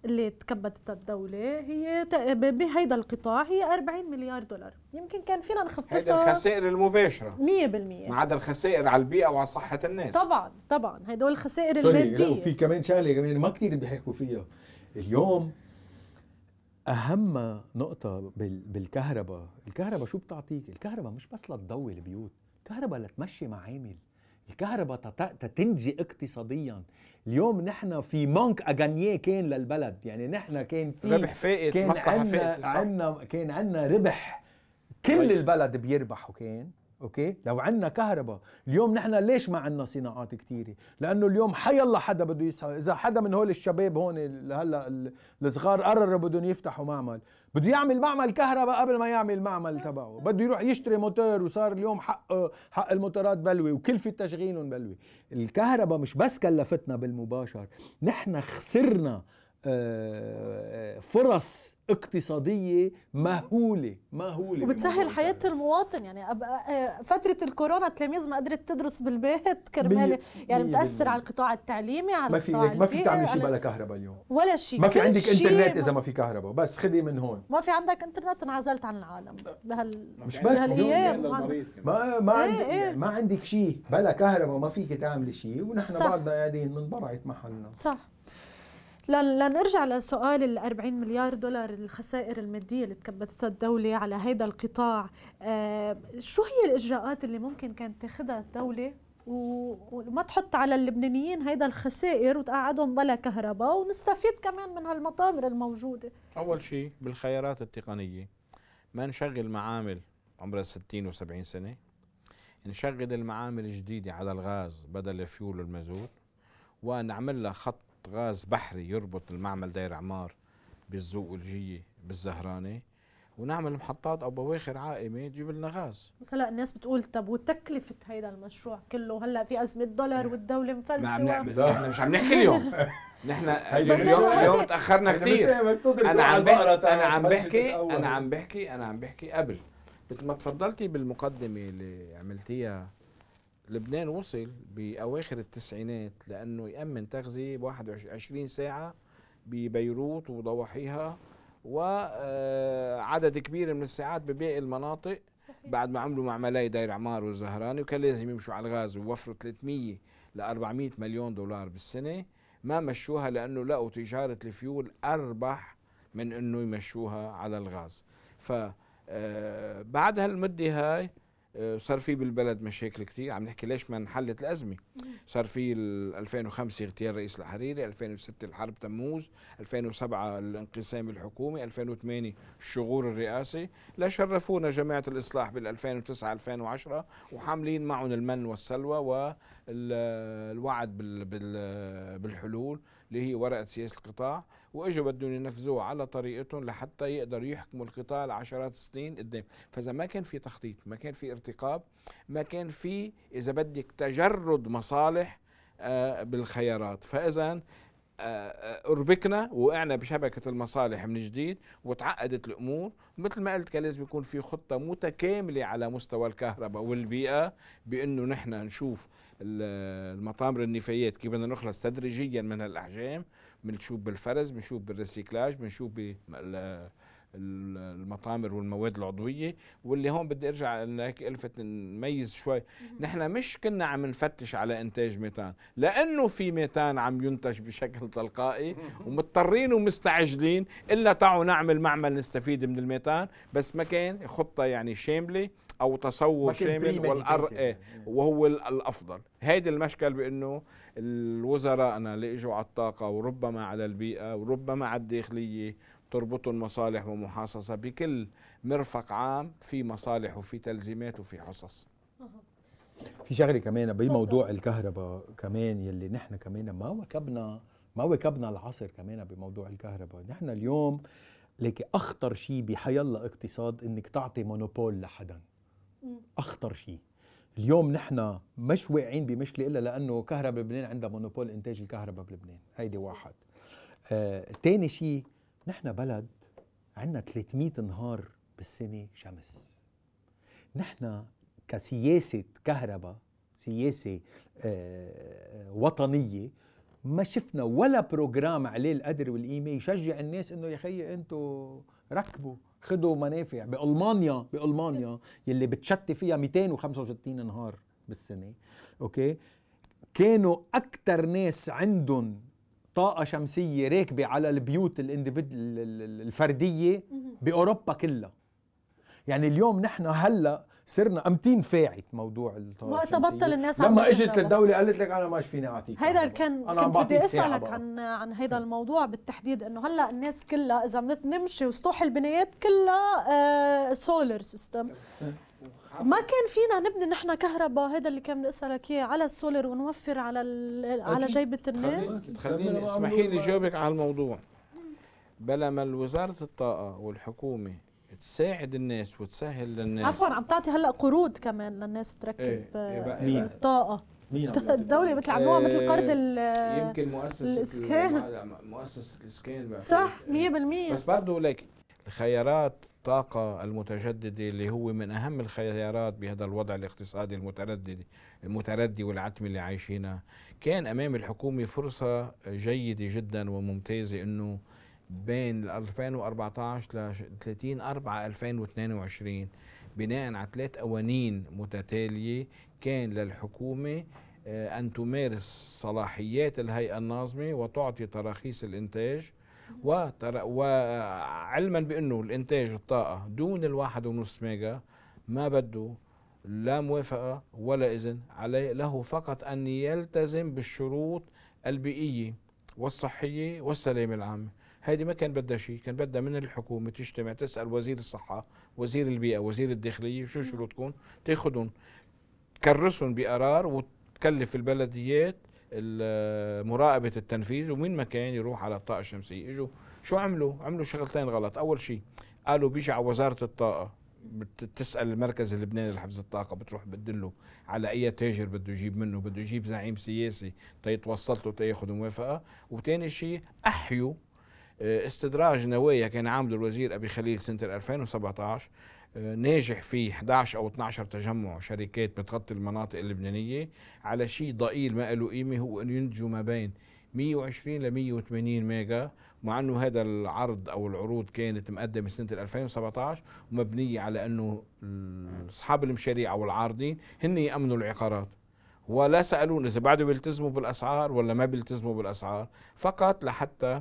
اللي تكبدتها الدولة هي ت- ب- بهيدا القطاع هي 40 مليار دولار. يمكن كان فينا هيدا نخففها الخسائر المباشرة. 100% ما عدا الخسائر على البيئة وعلى صحة الناس. طبعا طبعا. هدول الخسائر المادية. وفي كمان شغلة كمان ما كتير بيحكوا فيها. اليوم أهم نقطة بال- بالكهرباء، الكهرباء شو بتعطيك؟ الكهرباء مش بس لتضوي البيوت، الكهرباء لتمشي معامل، الكهرباء تتنتجي اقتصاديا، اليوم نحن في manque à gagner كان للبلد، يعني نحن كان في ربح فائت كان. عنا كان عنا ربح كل طيب. البلد بيربحوا كان okay؟ لو عندنا كهرباء. اليوم نحن ليش ما عندنا صناعات كثيره لأنه اليوم حيلا حدا بده يسعى إذا حدا من هول الشباب هون هلا ال- الصغار قرروا بدهم يفتحوا معمل. بده يعمل معمل كهرباء قبل ما يعمل معمل تبعه. بده يروح يشتري موتور وصار اليوم حق حق الموتورات بلوي وكلفة تشغيلهم بلوي. الكهرباء مش بس كلفتنا بالمباشر نحن خسرنا فرص اقتصادية مهولة مهولة وبتسهل بموضوع حياة الكهرباء. المواطن يعني آه، فترة الكورونا التلاميذ ما قدرت تدرس بالبيت كرمال يعني بالمية. على القطاع التعليمي على ما في ما في البيئي، تعمل شيء بلا كهرباء اليوم ولا شيء ما في عندك إنترنت ما- إذا ما في كهرباء بس خدي من هون ما في عندك إنترنت انعزلت عن العالم بهال مش بس بهالأيام ما ما إيه عندك إيه. ما عندك شيء بلا كهرباء ما فيك تعملي شيء ونحن صح. بعدنا قاعدين من برعة محلنا صح لنرجع لسؤال ال 40 مليار دولار الخسائر المادية اللي تكبدتها الدولة على هذا القطاع. آه شو هي الإجراءات اللي ممكن كانت تاخذها الدولة؟ و- وما تحط على اللبنانيين هيدا الخسائر وتقعدهم بلا كهرباء ونستفيد كمان من هالمطامر الموجودة. أول شيء بالخيارات التقنية ما نشغل معامل عمرها 60 و70 سنة نشغل المعامل الجديدة على الغاز بدل الفيول والمازوت ونعمل لها خط غاز بحري يربط المعمل داير عمار بالزوق والجيه بالزهرانه ونعمل محطات أو بواخر عائمة تجيب لنا غاز. بس هلأ الناس بتقول طب وتكلفة هيدا المشروع كله؟ هلأ في أزمة دولار والدولة ما مفلسة عم و- نعمل نحن مش عم نحكي اليوم. نحن اليوم اليوم تأخرنا كثير. أنا عم بحكي أنا عم بحكي أنا عم بحكي أنا عم بحكي قبل مثل ما تفضلتي بالمقدمة اللي عملتيها لبنان وصل بأواخر التسعينات لأنه يأمن تغذية ب 21 ساعة ببيروت وضواحيها وعدد كبير من الساعات بباقي المناطق بعد ما عملوا معملاي داير عمار والزهراني وكان لازم يمشوا على الغاز ووفروا 300 ل 400 مليون دولار بالسنة. ما مشوها لأنه لقوا تجارة الفيول أربح من إنه يمشوها على الغاز. ف آه، بعد هالمدة هاي آه، صار في بالبلد مشاكل كثير عم نحكي ليش ما انحلت الأزمة؟ صار في ال 2005 اغتيال رئيس الحريري 2006 الحرب تموز 2007 الانقسام الحكومي 2008 الشغور الرئاسي. لا شرفونا جماعة الإصلاح بال 2009 2010 وحاملين معهم المن والسلوى والوعد بالحلول. اللي هي ورقة سياسة القطاع واجوا بدهم ينفذوها على طريقتهم لحتى يقدروا يحكموا القطاع لعشرات السنين قدام. فإذا ما كان في تخطيط ما كان في ارتقاب ما كان في إذا بدك تجرد مصالح آه، بالخيارات. فإذا آه، آه، أربكنا وقعنا بشبكة المصالح من جديد وتعقدت الأمور. مثل ما قلت كان لازم يكون في خطة متكاملة على مستوى الكهرباء والبيئة بأنه نحن نشوف المطامر النفايات كيف بدنا نخلص تدريجيا من هالاحجام بنشوف بالفرز بنشوف بالريسيكلاج بنشوف المطامر والمواد العضوية واللي هون بدي أرجع لك ألفت نميز شوي. نحن مش كنا عم نفتش على إنتاج ميتان لأنه في ميتان عم ينتج بشكل تلقائي ومضطرين ومستعجلين إلا تعوا نعمل معمل نستفيد من الميتان بس ما كان خطة يعني شاملة. أو تصور شامل والأر... إيه وهو الأفضل. هيدي المشكل بإنه الوزراء أنا اللي إجوا على الطاقة وربما على البيئة وربما على الداخلية تربطهم مصالح ومحاصصة بكل مرفق عام في مصالح وفي تلزيمات وفي حصص. في شغلة كمان بموضوع الكهرباء كمان يلي نحن كمان ما واكبنا ما واكبنا العصر كمان بموضوع الكهرباء. نحن اليوم لك أخطر شيء بحيلا اقتصاد إنك تعطي مونوبول لحدا. أخطر شيء. اليوم نحن مش واقعين بمشكلة إلا لأنه كهرباء لبنان عندها مونوبول إنتاج الكهرباء بلبنان. هيدي واحد. آه، تاني شيء نحن بلد عندنا 300 نهار بالسنة شمس. نحن كسياسة كهرباء سياسة آه وطنية ما شفنا ولا program عليه القدر والقيمة يشجع الناس إنه يا خيي أنتم ركبوا. خذوا منافع بألمانيا بألمانيا يلي بتشتي فيها 265 نهار بالسنة okay؟ كانوا أكثر ناس عندهم طاقة شمسية راكبة على البيوت الفردية بأوروبا كلها. يعني اليوم نحن هلأ صرنا أمتين فاعت موضوع الطاقه وقت بطل الناس لما إجت الدولة قالت لك أنا ما فيني أعطيك هيدا كان أنا كنت بدي أسألك عن عن هيدا الموضوع بالتحديد إنه هلأ الناس كلها إذا نمشي وسطوح البنايات كلها آه solar system ما كان فينا نبني نحن كهرباء هذا اللي كان بدي اسالك إياه على السولر ونوفر على على جيبة الناس؟ خليني اسمحي لي جاوبك على الموضوع. بلا ما وزارة الطاقة والحكومة تساعد الناس وتسهل للناس. عفوا عم تعطي هلأ قروض كمان للناس تركب إيه إيه الطاقة. مين الدولة مثل عملوها مثل قرض يمكن مؤسسة الإسكان. مؤسسة الإسكان صح 100% بس برضه لك الخيارات الطاقة المتجددة اللي هو من أهم الخيارات بهذا الوضع الاقتصادي المتردد المتردي والعتمي اللي عايشينها كان أمام الحكومة فرصة جيدة جدا وممتازة أنه بين 2014 ل 30 4 2022 بناء على ثلاث قوانين متتالية كان للحكومة آه، أن تمارس صلاحيات الهيئة الناظمة وتعطي تراخيص الإنتاج وعلما بأنه الإنتاج الطاقه دون الواحد ونص ميجا ما بده لا موافقة ولا إذن عليه له فقط أن يلتزم بالشروط البيئية والصحية والسلامه العامه هذه ما كان بدها شيء كان بدها من الحكومة تجتمع تسأل وزير الصحة وزير البيئة وزير الداخلية شو شروطكم تاخذهم تكرسهم بقرار وتكلف البلديات مراقبة التنفيذ ومين ما كان يروح على الطاقة الشمسية إجوا. شو عملوا؟ عملوا شغلتين غلط. أول شيء قالوا بيجي على وزارة الطاقة بتسال المركز اللبناني لحفظ الطاقة بتروح بتدله على أي تاجر بده يجيب منه بده يجيب زعيم سياسي تيتوسط له تياخذ موافقة. وثاني شيء أحيوا استدراج نوايا كان عامله الوزير أبي خليل سنة 2017 آه، ناجح في 11 أو 12 تجمع شركات بتغطي المناطق اللبنانية على شيء ضئيل ما له قيمة هو انه ينتجوا ما بين 120 ل 180 ميجا مع أنه هذا العرض أو العروض كانت مقدمة سنة 2017 ومبنيه على أنه أصحاب المشاريع أو العارضين هن يأمنوا العقارات. ولا سألون إذا بعده بيلتزموا بالأسعار ولا ما بيلتزموا بالأسعار فقط لحتى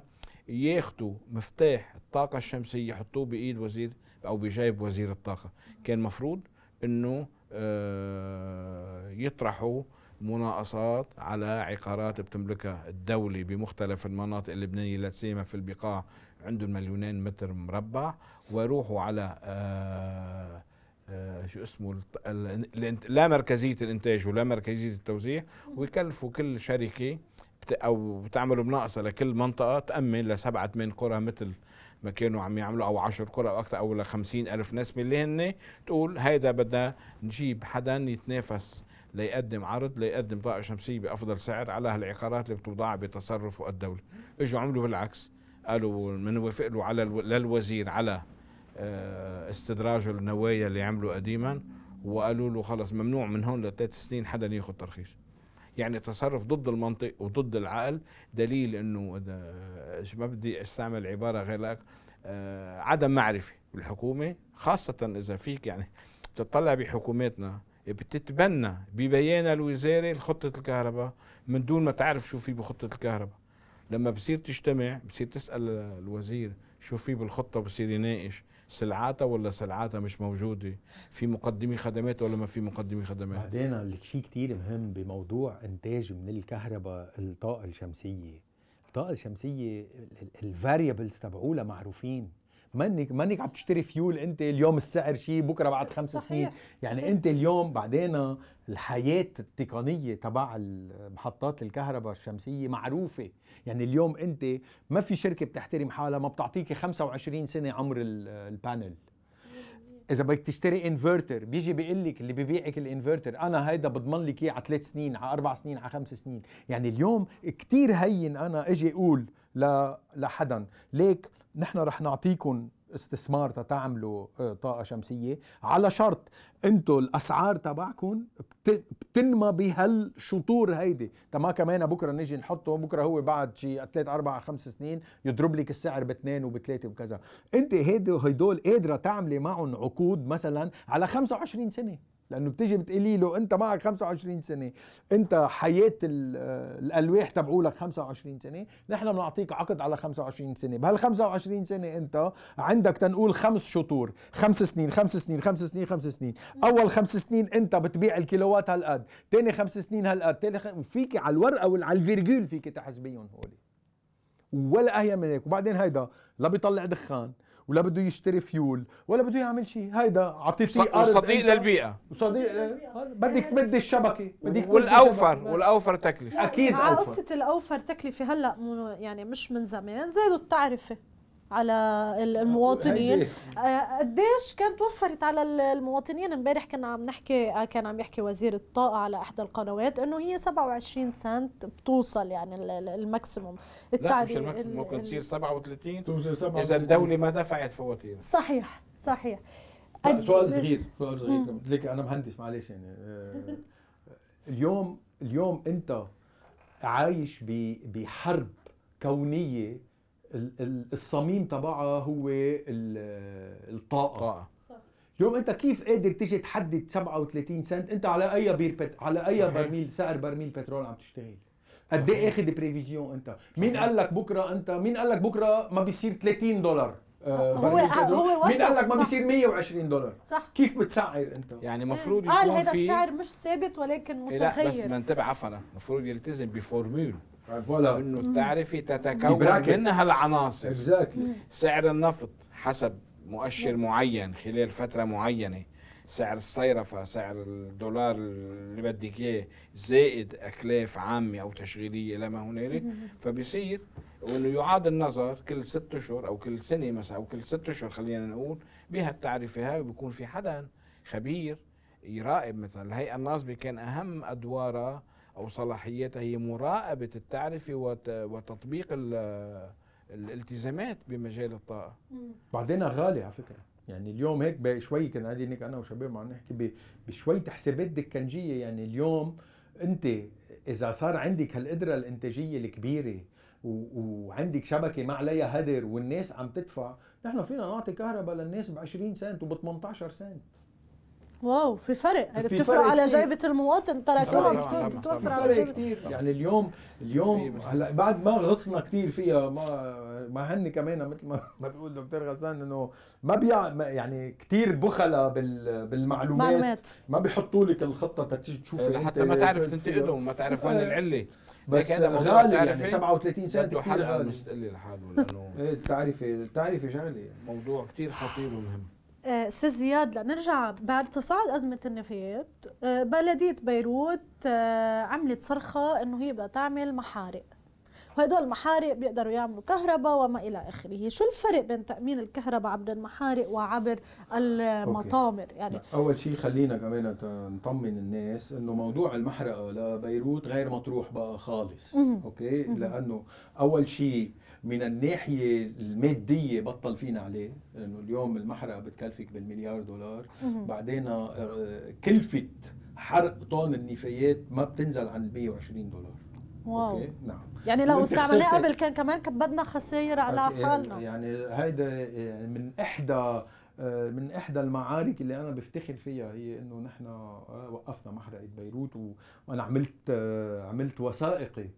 ياخذوا مفتاح الطاقة الشمسية يحطوه بإيد وزير أو بجيب وزير الطاقة. كان مفروض إنه آه، يطرحوا مناقصات على عقارات بتملكها الدولة بمختلف المناطق اللبنانية لا سيما في البقاع عندهم مليونين متر مربع ويروحوا على آه، آه، شو اسمه ال- الإنت- لا مركزية الإنتاج ولا مركزية التوزيع ويكلفوا كل شركة أو بتعملوا مناقصة لكل منطقة تأمن لسبعة ثمان قرى مثل ما كانوا عم يعملوا أو عشر قرى أو أكثر أو لخمسين ألف نسمة. اللي هن تقول هيدا بدنا نجيب حدا يتنافس ليقدم عرض ليقدم طاقة شمسية بأفضل سعر على هالعقارات اللي بتوضع بتصرف الدولة. إجوا عملوا بالعكس. قالوا بنوافق له على ألو... للوزير على آه، استدراجه النوايا اللي عملوا قديما وقالوا له خلص ممنوع من هون لثلاث سنين حدا ياخذ ترخيص. يعني تصرف ضد المنطق وضد العقل. دليل إنه ما بدي أستعمل عبارة غير لك آه، عدم معرفة بالحكومة خاصة إذا فيك يعني تطلع بحكوماتنا بتتبنى ببيان الوزاري خطه الكهرباء من دون ما تعرف شو في بخطة الكهرباء. لما بصير تجتمع بصير تسأل الوزير شو في بالخطة بصير يناقش. سلعاتها ولا سلعاتها مش موجودة؟ في مقدمي خدمات ولا ما في مقدمي خدمات؟ بعدين الشيء كتير مهم بموضوع إنتاج من الكهرباء الطاقة الشمسية. الطاقة الشمسية ال variables تبعولها معروفين. منك منك عم تشتري فيول انت اليوم السعر شيء بكرة بعد خمس صحيح، سنين. يعني صحيح. انت اليوم بعدين الحياة التقنية تبع محطات الكهرباء الشمسية معروفة. يعني اليوم انت ما في شركة بتحترم حالها ما بتعطيك 25 سنة عمر ال- ال panel. إذا بدك تشتري انفرتر بيجي بيقول لك اللي ببيعك الانفرتر أنا هيدا بضمن لك إياه على ثلاث سنين على أربع سنين على خمس سنين. يعني اليوم كتير هين أنا أجي أقول ل... لحدا ليك نحن رح نعطيكم استثمار تتعملوا آه، طاقة شمسية. على شرط أنتم الأسعار تبعكم بت- بتنمى بهالشطور هيدي. تما كمان بكرة نجي نحطه بكرة هو بعد شي ثلاث أربع خمس سنين يضرب لك السعر باثنين وبثلاثة وكذا. انت هيدي هدول قادرة تعملي معهم عقود مثلا على 25 سنة. لأنه بتيجي بتقولي له أنت معك 25 سنة أنت حياة ال- الألواح تبعولك 25 سنة نحن بنعطيك عقد على 25 سنة بهال 25 سنة أنت عندك تنقول خمس شطور خمس سنين خمس سنين خمس سنين خمس سنين أول خمس سنين أنت بتبيع الكيلوات هالقد تاني خمس سنين هالقد تاني خ... فيك على الورقة وعلى الفيرجول فيك تحسبيهم هولي ولا أهين من هيك وبعدين هيدا لا بيطلع دخان. ولا بده يشتري فيول ولا بده يعمل شيء. هيدا اعطيتيه أرض صديق. للبيئة. وصديق بدك تمد الشبكة بدك والاوفر الشبكة. والأوفر تكلفة. أكيد أوفر. قصة الأوفر تكلفة هلأ يعني مش من زمان زادوا التعرفة. على ال- المواطنين. آه، قديش كانت وفرت على ال- المواطنين؟ امبارح كنا عم نحكي آه، كان عم يحكي وزير الطاقة على إحدى القنوات إنه هي 27 سنت بتوصل يعني ال- ال- ال maximum. لا مش ممكن تصير 37 توصل سبعة إذا الدولة ما دفعت فواتير. صحيح صحيح. سؤال صغير سؤال صغير ليك أنا مهندس معلش يعني آه، اليوم اليوم أنت عايش ب- بحرب كونية الصميم تبعها هو ال- الطاقة. طاقة. اليوم انت كيف قادر تيجي تحدد 37 سنت؟ انت على أي بير بت... على أي صحيح. برميل سعر برميل بترول عم تشتغل. قد إيه آخذ prévision انت؟ مين قال لك بكرة انت؟ مين قال لك بكرة ما بيصير 30 دولار؟ آه، هو-؟ هو مين قال لك ما صح. بيصير 120 دولار؟ صح. كيف بتسعر انت؟ يعني المفروض قال يكون هذا في السعر مش ثابت ولكن إيه لا بس متغير. منتبه عفوا. المفروض يلتزم ب formule. voilà إنه التعرفه في تتكون. منها العناصر. exactly سعر النفط حسب مؤشر معين خلال فترة معينة. سعر الصيرفة سعر الدولار اللي بدك إياه زائد أكلاف عامة أو تشغيلية إلى ما هنالك. فبصير وإنه يعاد النظر كل ست اشهر أو كل سنة مثلا أو كل ست اشهر خلينا نقول بهالتعرفة هاي وبيكون في حدا خبير يراقب مثلا الهيئة الناصبة كان أهم ادوارها أو صلاحياتها هي مراقبة التعرفة وت- وتطبيق ال- الالتزامات بمجال الطاقة. بعدين غالي على فكرة. يعني اليوم هيك بشوي كنا قاعدين هيك أنا وشباب عم نحكي ب- بشويه حسابات دكنجيه يعني اليوم أنت إذا صار عندك هالقدرة الإنتاجية الكبيرة وعندك شبكة ما عليها هدر والناس عم تدفع نحن فينا نعطي كهرباء للناس ب 20 سنت وب 18 سنت. واو في فرق. في بتفرق فرق على كتير. جيبه المواطن. طبعاً. بتوفر على جيبه كتير. يعني اليوم اليوم هلا بعد ما غصنا كثير فيها ما ما هن كمان مثل ما ما بيقول دكتور غسان إنه ما بيع يعني كثير بخلة بال بالمعلومات. معلومات. ما بيحطوا لك الخطة تشوفي لحتى أنت ما تعرف قلت فيها. تنتقلهم ما تعرف وين آه. العلة. بس غالي يعني التعرفة 37 سنه بده كثير حلقه غالي. مستقله لحاله لأنه إيه التعرفه التعرفه شغلة. موضوع كتير خطير ومهم. أستاذ زياد لنرجع بعد تصاعد أزمة النفايات آه، بلدية بيروت آه، عملت صرخة إنه هي بدها تعمل محارق. وهدول المحارق بيقدروا يعملوا كهرباء وما إلى آخره. شو الفرق بين تأمين الكهرباء عبر المحارق وعبر المطامر؟ يعني أول شيء خلينا كمان نطمن الناس إنه موضوع المحرقة لبيروت غير مطروح بقى خالص. okay؟ لأنه أول شيء من الناحية المادية بطل فينا عليه لأنه اليوم المحرقة بتكلفك بالمليار دولار. بعدين آه، كلفة حرق طن النفايات ما بتنزل عن ال 120 دولار. wow. okay؟ نعم. يعني لو استعملناه قبل كان كمان كبدنا خسائر على okay، حالنا. يعني هيدا يعني من إحدى آه، من إحدى المعارك اللي أنا بفتخر فيها هي إنه نحن آه، وقفنا محرقة بيروت وأنا عملت آه، عملت وثائقي آه،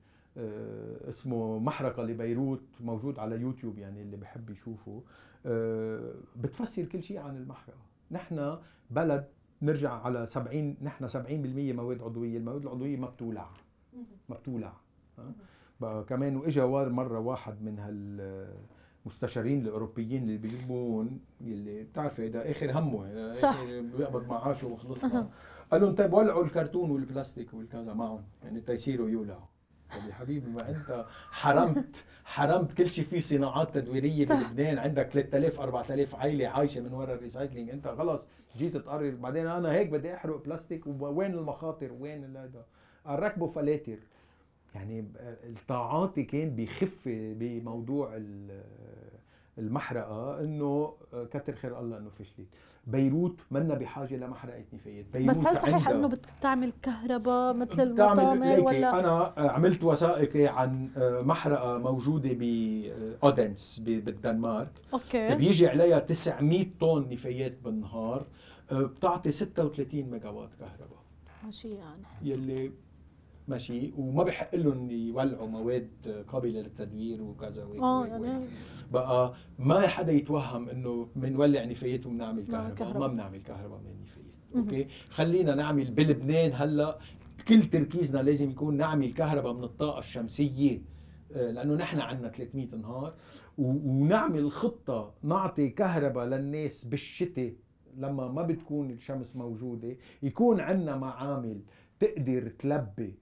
اسمه محرقة لبيروت موجود على يوتيوب يعني اللي بحب يشوفه. آه، بتفسر كل شيء عن المحرقة. نحن بلد نرجع على 70 نحن 70% مواد عضوية. المواد العضوية ما بتولع ما بتولع ها؟ بقى كمان واجا وار مرة واحد من هالمستشارين الأوروبيين اللي بيجيبون اللي بتعرفي هذا آخر همه يعني صح. بيقبض معاشه وخلصنا قال لهم طيب ولعوا الكرتون والبلاستيك والكذا معهم يعني تيصيروا يولعوا. يا حبيبي ما انت حرمت حرمت كل شيء في صناعات تدويرية صح. بلبنان. عندك 3000 4000 عائلة عايشة من وراء ال recycling انت خلص جيت تقرر. بعدين أنا هيك بدي أحرق بلاستيك. وين المخاطر؟ وين هذا؟ ركبوا فلاتر. يعني ب- التعاطي كان بيخف بموضوع ال- المحرقة إنه كتر خير الله إنه فشلت. بيروت منا بحاجة لمحرقه نفايات. بيروت بس هل صحيح إنه بتعمل كهرباء مثل المطامر ولا؟ أنا عملت وثائقي عن محرقة موجودة ب Odense بالدنمارك. okay. بيجي عليها 900 طن نفايات بالنهار بتعطي 36 ميجا وات كهرباء. ماشي يعني. يلي ماشي وما بحق لهم يولعوا مواد قابلة للتدوير وكذا وهيك آه. يعني بقى ما حدا يتوهم إنه بنولع نفايات وبنعمل نعمل كهرباء. ما بنعمل كهرباء من النفايات okay خلينا نعمل بلبنان هلأ كل تركيزنا لازم يكون نعمل كهرباء من الطاقة الشمسية آه، لأنه نحن عندنا 300 نهار و- ونعمل خطة نعطي كهرباء للناس بالشتاء لما ما بتكون الشمس موجودة يكون عندنا معامل تقدر تلبي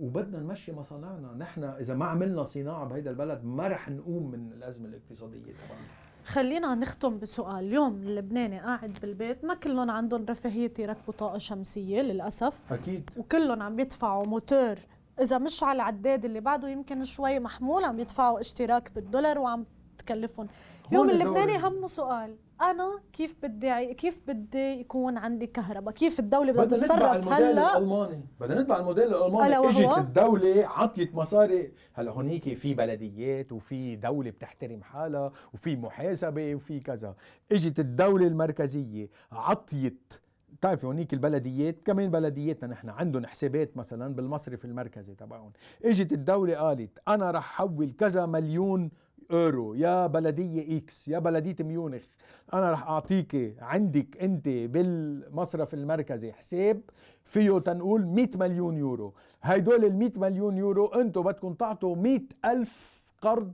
وبدنا نمشي مصانعنا. نحن إذا ما عملنا صناعة بهيدا البلد ما رح نقوم من الأزمة الاقتصادية تبعنا. خلينا نختم بسؤال. اليوم اللبناني قاعد بالبيت ما كلهم عندهم رفاهية يركبوا طاقة شمسية للأسف. أكيد. وكلهم عم يدفعوا موتور. إذا مش على العداد اللي بعده يمكن شوي محمول عم يدفعوا اشتراك بالدولار وعم تكلفهم. اليوم اللبناني. همه سؤال. أنا كيف بدي كيف بدي يكون عندي كهرباء؟ كيف الدولة بدها بدنا نتبع تتصرف الموديل هلا الألماني. بدنا نتبع الموديل الألماني؟ إجت الدولة عطيت مصاري. هلأ هونيك في بلديات وفي دولة بتحترم حالها وفي محاسبة وفي كذا. إجت الدولة المركزية عطيت. بتعرفي هونيك البلديات؟ كمان بلدياتنا نحن عندهم حسابات مثلا بالمصرف المركزي تبعهم. إجت الدولة قالت أنا رح حول كذا مليون اورو يا بلدية X يا بلدية ميونخ. أنا رح أعطيك عندك أنت بالمصرف المركزي حساب فيه تنقول 100 مليون يورو. هيدول ال 100 مليون يورو أنتم بدكم تعطوا 100 ألف قرض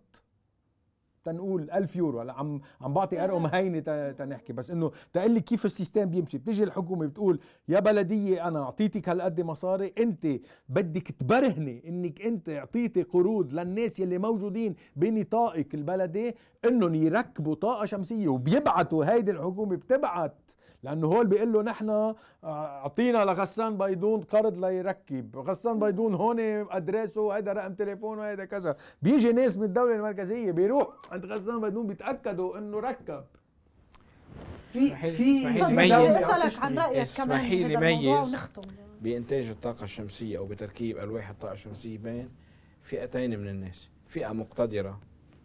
تنقول 1000 يورو. هلا عم عم بعطي أرقام هينة تنحكي. بس إنه تقول لي كيف ال system بيمشي. بتيجي الحكومة بتقول يا بلدية أنا أعطيتك هالقد مصاري أنت بدك تبرهني إنك أنت أعطيتي قروض للناس يلي موجودين بنطاقك البلدي إنهم يركبوا طاقة شمسية وبيبعتوا. هيدي الحكومة بتبعت لأنه هول بيقول له نحن أعطينا لغسان بيضون قرض ليركب. غسان بيضون هون ادرسه هيدا رقم تليفونه هيدا كذا. بيجي ناس من الدولة المركزية بيروح عند غسان بيضون بيتأكدوا إنه ركب. في في تشتري. عن رأيك كمان اسمحي لي بهذا الموضوع ميز. ونختم. بإنتاج الطاقة الشمسية أو بتركيب ألواح الطاقة الشمسية بين فئتين من الناس. فئة مقتدرة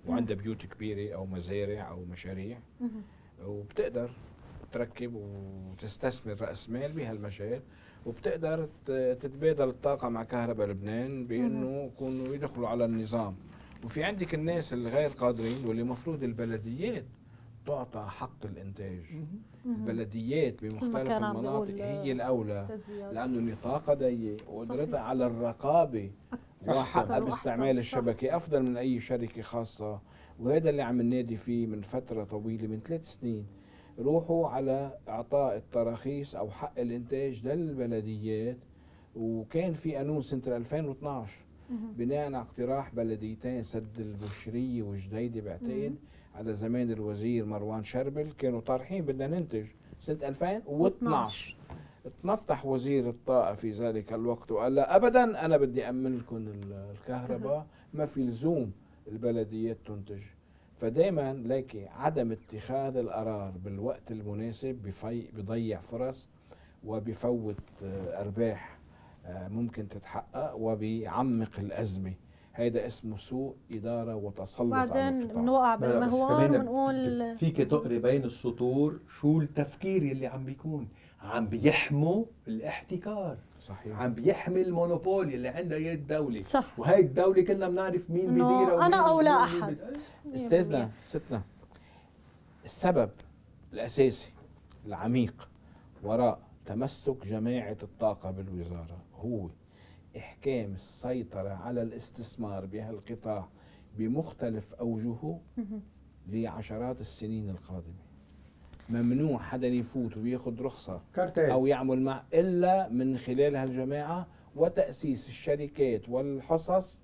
وعندها بيوت كبيرة أو مزارع أو مشاريع. وبتقدر وتركب وتستثمر رأس مال بهالمجال وبتقدر تتبادل الطاقة مع كهرباء لبنان بإنه يكونوا يدخلوا على النظام وفي عندك الناس الغير قادرين واللي المفروض البلديات تعطى حق الإنتاج البلديات بمختلف المناطق هي الأولى. لأنه نطاقها ضيق وقدرتها. على الرقابة وحقها. باستعمال. الشبكة أفضل من أي شركة خاصة وهذا اللي عم ننادي فيه من فترة طويلة من ثلاث سنين روحوا على إعطاء التراخيص أو حق الإنتاج للبلديات. وكان في قانون سنه 2012 بناء على اقتراح بلديتين سد البشريه وجديده بعتقد على زمان الوزير مروان شربل كانوا طارحين بدنا ننتج سنة 2012 تنطح وزير الطاقة في ذلك الوقت وقال لا أبدا أنا بدي أمن لكم ال- الكهرباء. ما في لزوم البلديات تنتج. فدائما لك عدم اتخاذ القرار بالوقت المناسب بفي بضيع فرص وبفوت آه، أرباح آه، ممكن تتحقق وبيعمق الأزمة هيدا اسمه سوء إدارة وتسلط بعدين. بنوقع بالمهوار ونقول فيك تقري بين السطور شو التفكير اللي عم بيكون عم بيحموا الاحتكار صحيح. عم بيحمي المونوبول اللي عندها هي الدولة. صح. وهي الدولة كلنا بنعرف مين بيديرها أنا أو لا أحد. بت- أستاذنا ستنا السبب الأساسي العميق وراء تمسك جماعة الطاقة بالوزارة هو إحكام السيطرة على الاستثمار بهالقطاع بمختلف أوجهه لعشرات السنين القادمة. ممنوع حدا يفوت وياخذ رخصة كارتيل. أو يعمل مع إلا من خلال هالجماعة وتأسيس الشركات والحصص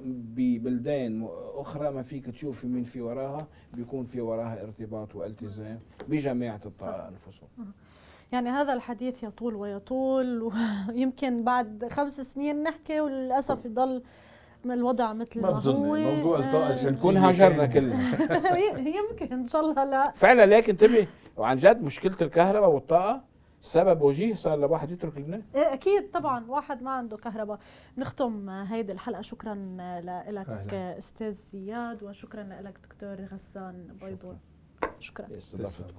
ببلدان أخرى ما فيك تشوفي مين في وراها بيكون في وراها ارتباط والتزام بجماعة الطاقة أنفسهم. يعني هذا الحديث يطول ويطول ويمكن بعد خمس سنين نحكي وللأسف يضل الوضع مثل ما ما بظن هو. موضوع الطاقة الشمسية نكون هاجرنا كان- كلنا يمكن إن شاء الله لا. فعلا لكن انتبه وعن جد مشكلة الكهرباء والطاقة سبب وجيه صار لواحد يترك لبنان إيه أكيد طبعا واحد ما عنده كهرباء. نختم هيدي الحلقة. شكرا لك. أستاذ زياد وشكرا لك دكتور غسان بيضون شكرا. استضافتكم